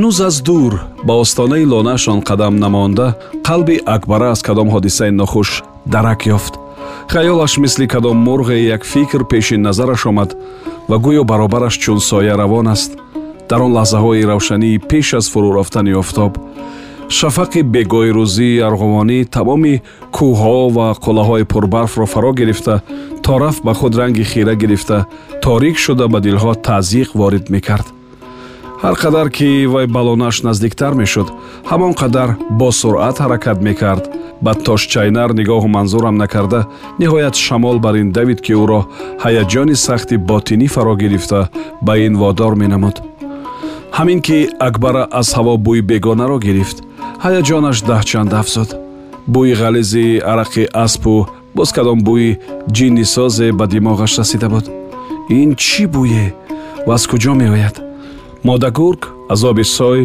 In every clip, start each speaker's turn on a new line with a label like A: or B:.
A: ҳанӯз аз дур ба остонаи лонаашон қадам намонда қалби акбара аз кадом ҳодисаи нохуш дарак ёфт. Хаёлаш мисли кадом мурғе як фикр пеши назараш омад ва гӯё баробараш чун соя равон аст. Дар он лаҳзаҳои равшании пеш аз фурӯ рафтани офтоб шафақи бегоирӯзии арғувонӣ тамоми кӯҳҳо ва қуллаҳои пурбарфро фаро гирифта то рафт ба худ ранги хира гирифта торик шуда ба дилҳо тазиқ ворид мекард ҳар қадар ки вай ба лонааш наздиктар мешуд ҳамон қадар бо суръат ҳаракат мекард. Ба тошчайнар нигоҳу манзурам накарда ниҳоят шамол бар ин давид ки ӯро ҳаяҷони сахти ботинӣ фаро гирифта ба ин водор менамуд. Ҳамин ки акбара аз ҳаво бӯи бегонаро гирифт ҳаяҷонаш даҳчанд афзуд. Бӯи ғализи арақи аспу боз кадом бӯи ҷиннисозе ба димоғаш расида буд. Ин чӣ бӯе ва аз куҷо меояд модагург аз оби сой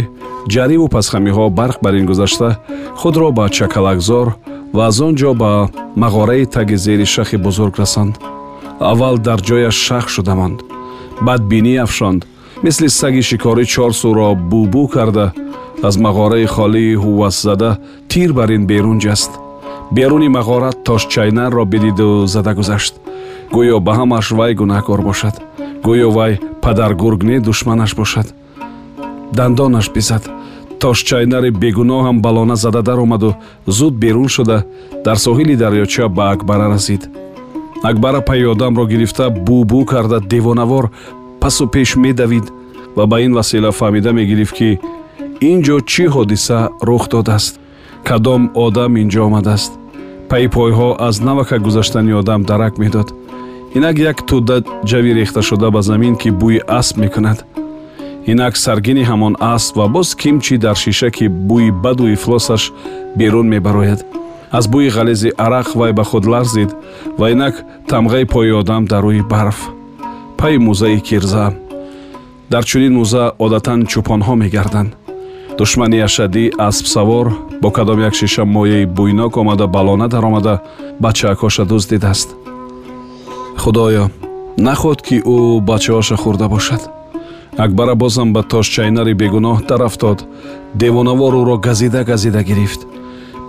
A: ҷариву пасхамиҳо барқ бар ин гузашта худро ба чакалакзор ва аз он ҷо ба мағораи таги зери шахи бузург расонд аввал дар ҷояш шах шуда монд баъд бинӣ афшонд. Мисли саги шикорӣ чор сӯро бӯбӯ карда. Аз мағораи холии ҳуввасзада тир бар ин берун ҷаст беруни мағора тошчайнарро бидиду зада гузашт. Гӯё ба ҳамаш вай гунаҳкор бошад гӯё вай падаргург не душманаш бошад. Дандонаш бизад тошчайнари бегуноҳам балона зада даромаду зуд берун шуда. Дар соҳили дарёча ба акбара расид. Акбара паёдамро гирифта бӯбӯ карда девонавор пасу пеш медавид ва ба ин васила фаҳмида мегирифт ки ин ҷо чӣ ҳодиса рух додааст? Кадом одам ин ҷо омадааст? Пайи пойҳо аз навака гузаштани одам дарак медод инак як тӯда ҷави рехташуда ба замин ки бӯи асп мекунад. Инак саргини ҳамон асп ва боз кимчи дар шиша ки бӯи баду ифлосаш берун мебарояд. Аз бӯи ғализи арақ вай ба худ ларзид ва инак тамғаи пои одам дар рӯи барф. Пайи мӯзаи кирза. Дар чунин мӯза одатан чӯпонҳо мегарданд. Душмани ашадӣ аспсавор бо кадом як шиша мояи бӯйнок омада балона даромада бачаакоша дуздидааст худоё наход ки ӯ бачаҳоша хӯрда бошад. Акбара бозам ба тошчайнари бегуноҳ тарафтод девонавор ӯро газида газида гирифт.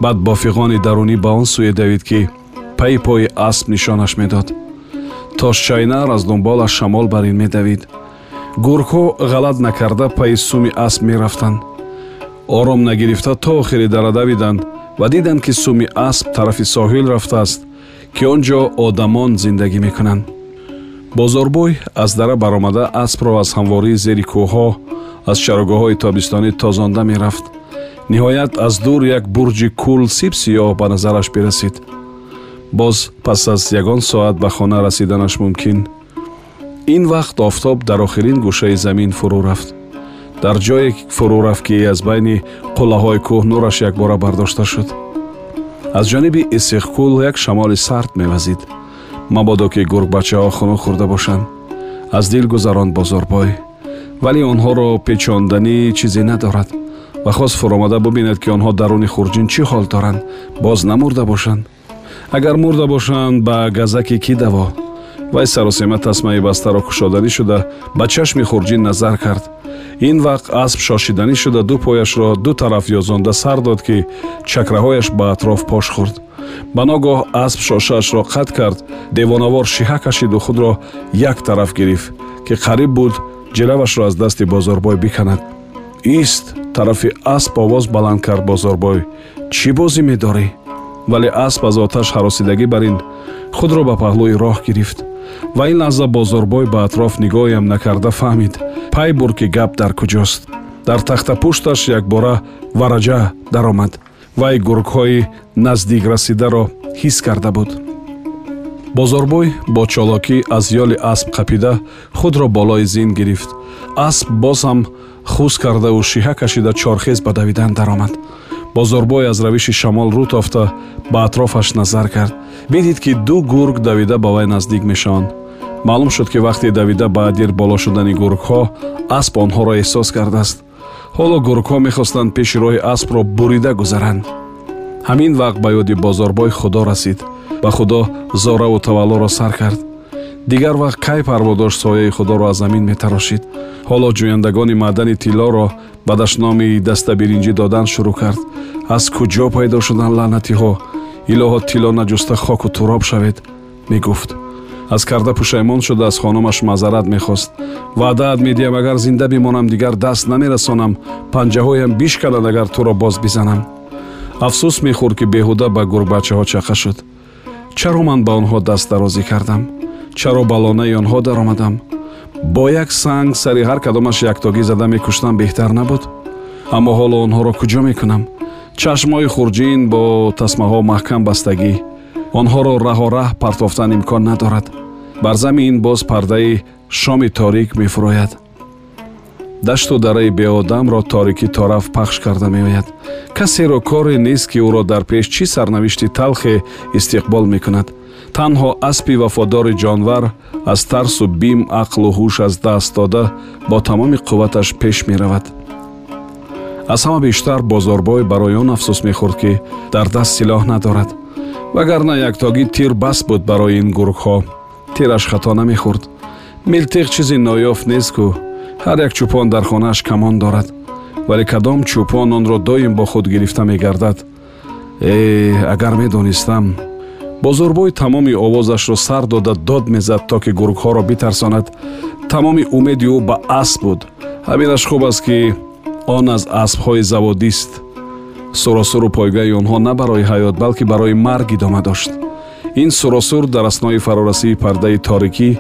A: Баъд бо фиғони дарунӣ ба он сӯе давид ки пайи пои асп нишонаш медод. Тошчайнар аз дунболаш шамол бар ин медавид. Гургҳо ғалат накарда пайи суми асп мерафтанд ором нагирифта то охири дара давиданд ва диданд ки суми асп тарафи соҳил рафтааст ки он ҷо одамон зиндагӣ мекунанд бозорбӯй аз дара баромада аспро аз ҳамвории зери кӯҳҳо аз чарогоҳҳои тобистонӣ тозонда мерафт ниҳоят аз дур як бурҷи кул сиб сиёҳ ба назараш бирасид боз пас аз ягон соат ба хона расиданаш мумкин ин вақт офтоб дар охирин гӯшаи замин фурӯ рафт дар ҷое фурӯ рафт ки аз байни қуллаҳои кӯҳ нураш якбора бардошта шуд аз ҷониби исиқкул як шамоли сард мевазид. Мабодо ки гургбачаҳо хунук хӯрда бошанд. Аз дил гузаронд бозорбой. Вале онҳоро печонданӣ чизе надорад. Ва хост фуромада бубинад ки онҳо даруни хурҷин чӣ ҳол доранд? Боз намурда бошанд. Агар мурда бошанд ба газаки кӣ даво? Вай саросема тасмаи бастаро кушоданӣ шуда ба чашми хурҷин назар кард ин вақт асп шошиданӣ шуда ду пояшро ду тараф ёзонда сар дод ки чакраҳояш ба атроф пош хӯрд. Ба ногоҳ асп шошаашро қатъ кард девонавор шиҳа кашиду худро як тараф гирифт ки қариб буд ҷилавашро аз дасти бозорбой биканад. Ист тарафи асп овоз баланд кард бозорбой. Чӣ бозӣ медорӣ? Вале асп аз оташ ҳаросидагӣ бар ин худро ба паҳлӯи роҳ гирифт ва ин лаҳза бозорбой ба атроф нигоҳам накарда фаҳмид. Пай бур ки гап дар куҷост. Дар тахтапушташ якбора вараҷа даромад. Вай гургҳои наздикрасидаро ҳис карда буд. Бозорбой бо чолокӣ аз ёли асп қапида худро болои зин гирифт. Асп боз ҳам хуз кардаву шиҳа кашида чорхез ба давидан даромад бозорбой аз равиши шамол рӯ тофта ба атрофаш назар кард. Бидид ки ду гург давида ба вай наздик мешаванд. Маълум шуд ки вақте давида ба адир боло шудани гургҳо асп онҳоро эҳсос кардааст. Ҳоло гургҳо мехостанд пеши роҳи аспро бурида гузаранд. Ҳамин вақт ба ёди бозорбой худо расид. Ба худо зораву таваллоро сар кард дигар вақт кай парво дошт сояи худоро аз замин метарошид? Ҳоло ҷӯяндагони маъдани тиллоро ба дашноми дастабиринҷӣ додан шурӯъ кард. Аз куҷо пайдо шуданд лаънатиҳо? Илоҳо тилло наҷуста хоку туроб шавед? Мегуфт. Аз карда пушаймон шуда аз хонумаш мазарат мехост. Ваъдаат медиҳам агар зинда бимонам дигар даст намерасонам панҷаҳоям бишканад агар туро боз бизанам. Афсӯс мехӯрд ки беҳуда ба гурбачаҳо чақа шуд. Чаро ман ба онҳо даст дарозӣ кардам чаро ба лонаи онҳо даромадам. Бо як санг сари ҳар кадомаш яктогӣ зада мекуштам беҳтар набуд. Аммо ҳоло онҳоро куҷо мекунам? Чашмҳои хурҷин бо тасмаҳо маҳкам бастагӣ. Онҳоро раҳораҳ партофтан имкон надорад. Бар замин боз пардаи шоми торик мефурояд дашту дараи беодамро торикӣ тораф пахш карда меояд. Касеро коре нест ки ӯро дар пеш чӣ сарнавишти талхе истиқбол мекунад танҳо аспи вафодори ҷонвар аз тарсу бим ақлу ҳуш аз даст дода бо тамоми қувваташ пеш меравад. Аз ҳама бештар бозорбой барои он афсӯс мехӯрд ки дар даст силоҳ надорад. Вагарна яктогӣ тир бас буд барои ин гургҳо. Тираш хато намехӯрд. Милтиқ чизи ноёфт нест кӯ ҳар як чӯпон дар хонааш камон дорад. Вале кадом чӯпон онро доим бо худ гирифта мегардад. Э агар медонистам бозорбой тамоми овозашро сар дода дод мезад то ки гургҳоро битарсонад. Тамоми умеди ӯ ба асп буд. Ҳаминаш хуб аст ки он аз аспҳои заводист. Суросуру пойгаи онҳо на барои ҳаёт балки барои марг идома дошт. Ин суросур дар аснои фарорасии пардаи торикӣ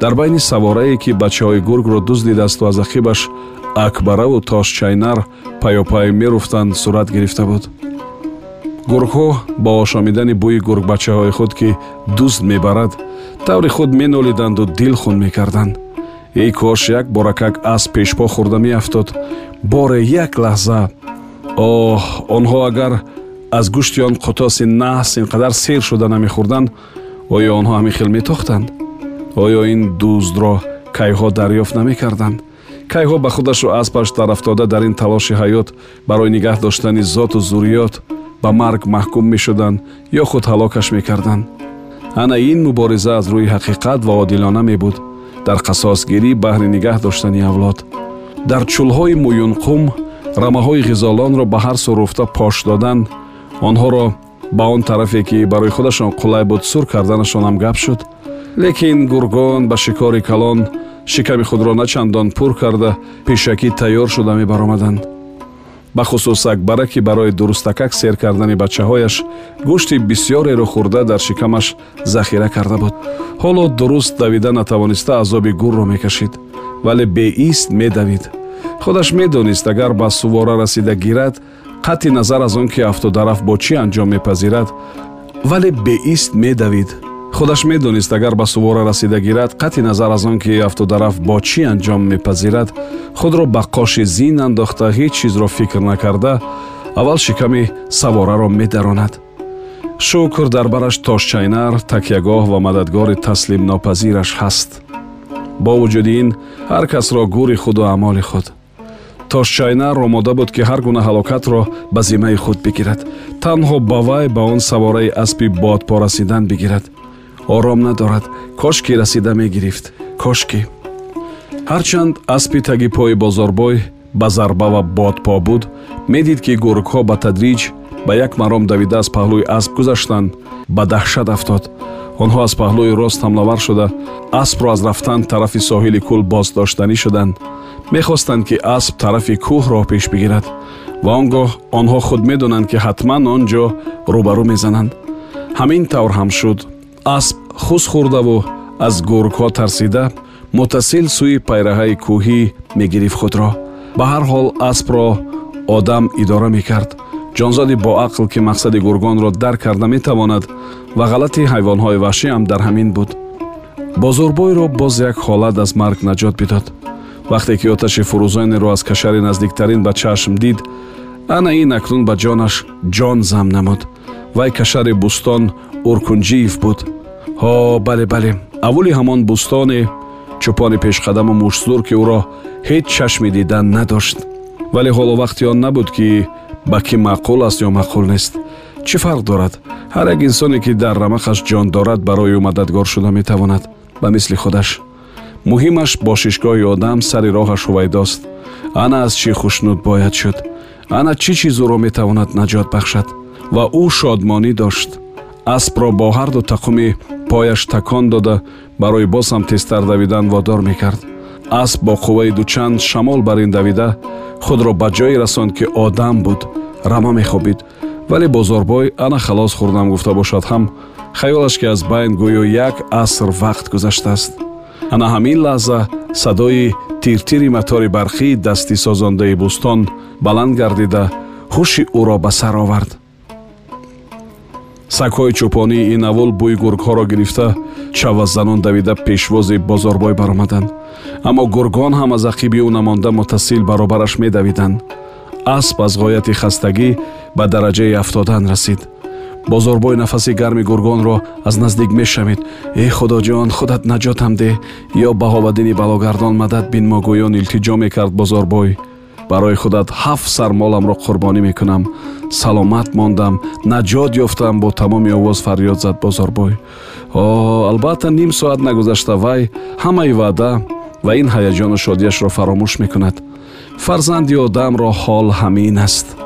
A: дар байни саворае ки бачаҳои гургро дуздидасту аз ақибаш акбараву тошчайнар паёпай меруфтанд сурат гирифта буд гургҳо бо ошомидани бӯи гургбачаҳои худ ки дузд мебарад таври худ менолиданду дил хун мекарданд. Эй кош як боракак асп пешпо хӯрда меафтод. Боре як лаҳза. Оҳ онҳо агар аз гӯшти он қутоси наҳс ин қадар сер шуда намехӯрданд оё онҳо ҳамин хел метохтанд? Оё ин дуздро кайҳо дарёфт намекарданд? Кайҳо ба худашу аспаш тарафдода дар ин талоши ҳаёт барои нигаҳ доштани зоту зурриёт ба марг маҳкум мешуданд ё худ ҳалокаш мекарданд. Ана ин мубориза аз рӯи ҳақиқат ва одилона мебуд. Дар қасосгирӣ баҳри нигаҳ доштани авлод. Дар чулҳои муюнқум рамаҳои ғизолонро ба ҳар суруфта пош додан онҳоро ба он тарафе ки барои худашон қулай буд сур карданашонам гап шуд. Лекин гургон ба шикори калон шиками худро начандон пур карда пешакӣ тайёр шуда мебаромаданд бахусус акбара ки барои дурустакак сер кардани бачаҳояш гӯшти бисьёреро хӯрда дар шикамаш захира карда буд. Ҳоло дуруст давида натавониста азоби гурро мекашид вале беист медавид. Худаш медонист агар ба сувора расида гирад қатъи назар аз он ки автодарафт бо чӣ анҷом мепазирад вале беист медавид худаш медонист агар ба сувора расида гирад қатъи назар аз он ки автодарафт бо чӣ анҷом мепазирад худро ба қоши зин андохта ҳеҷ чизро фикр накарда аввал шиками савораро медаронад шукр дар бараш тошчайнар такягоҳ ва мададгори таслимнопазираш ҳаст. Бо вуҷуди ин ҳар касро гури худу аъмоли худ. Тошчайнар омода буд ки ҳар гуна ҳалокатро ба зиммаи худ бигирад. Танҳо ба вай ба он савораи аспи бодпо расидан бигирад ором надорад. Кошки расида мегирифт. Кошки. Ҳарчанд аспи таги пои бозорбой ба зарба ва бодпо буд медид ки гургҳо ба тадриҷ ба як маром давида аз паҳлӯи асп гузаштанд ба даҳшат афтод. Онҳо аз паҳлӯи рост ҳамлавар шуда аспро аз рафтан тарафи соҳили кӯл боздоштанӣ шуданд. Мехостанд ки асп тарафи кӯҳро пеш бигирад. Ва он гоҳ онҳо худ медонанд ки ҳатман он ҷо рӯбарӯ мезананд. Ҳамин тавр ҳам шуд асп хуз хӯрдаву аз гургҳо тарсида муттасил сӯи пайраҳаи кӯҳӣ мегирифт худро. Ба ҳар ҳол аспро одам идора мекард. Ҷонзоди боақл ки мақсади гургонро дарк карда метавонад ва ғалати ҳайвонҳои ваҳшиам дар ҳамин буд бозорбойро боз як ҳолат аз марг наҷот бидод. Вақте ки оташи фурӯзонеро аз кашари наздиктарин ба чашм дид ана ин акнун ба ҷонаш ҷон зам намуд. Вай кашари бӯстон уркунҷиев буд ҳо бале бале аввали ҳамон бӯстоне чӯпони пешқадаму мушзур ки ӯро ҳеҷ чашми дидан надошт. Вале ҳоло вақти он набуд ки ба кӣ маъқул аст ё маъқул нест. Чӣ фарқ дорад? Ҳар як инсоне ки дар рамақаш ҷон дорад барои ӯ мададгор шуда метавонад ба мисли худаш. Муҳимаш бошишгоҳи одам сари роҳаш ҳувайдост. Ана аз чӣ хушнуд бояд шуд? Ана чӣ чиз ӯро метавонад наҷот бахшад ва ӯ шодмонӣ дошт аспро бо ҳарду тақуми пояш такон дода барои боз ҳам тезтар давидан водор мекард. Асп бо қувваи дучанд шамол бар ин давида худро ба ҷое расонд ки одам буд рама мехобид. Вале бозорбой ана халос хӯрдам гуфта бошад. Ҳам хаёлаш ки аз байн гӯё як аср вақт гузаштааст ана ҳамин лаҳза садои тиртири матори барқии дасти созондаи бӯстон баланд гардида ҳуши ӯро ба сар овард сагҳои чӯпонии ин аввул бӯи гургҳоро гирифта чаваззанон давида пешвози бозорбой баромаданд аммо гургон ҳам аз ақиби ӯ намонда муттасил баробараш медавиданд. Асп аз ғояти хастагӣ ба дараҷаи афтодан расид. Бозорбой нафаси гарми гургонро аз наздик мешамид. Э худоҷон худат наҷотам деҳ ё баҳоваддини балогардон мадад бинмогӯён илтиҷо мекард бозорбой барои худат ҳафт сар моламро қурбонӣ мекунам. Саломат мондам. Наҷот ёфтам бо тамоми овоз фарёд зад бозорбой. О албатта ним соат нагузашта. Вай ҳамаи ваъда ва ин ҳаяҷону шодияшро фаромӯш мекунад. Фарзанди одамро ҳол ҳамин аст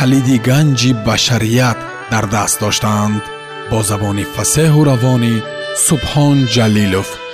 B: کلیدی گنجی بشریت در دست داشتند. با زبان فسه و روان سبحان جلیلوف.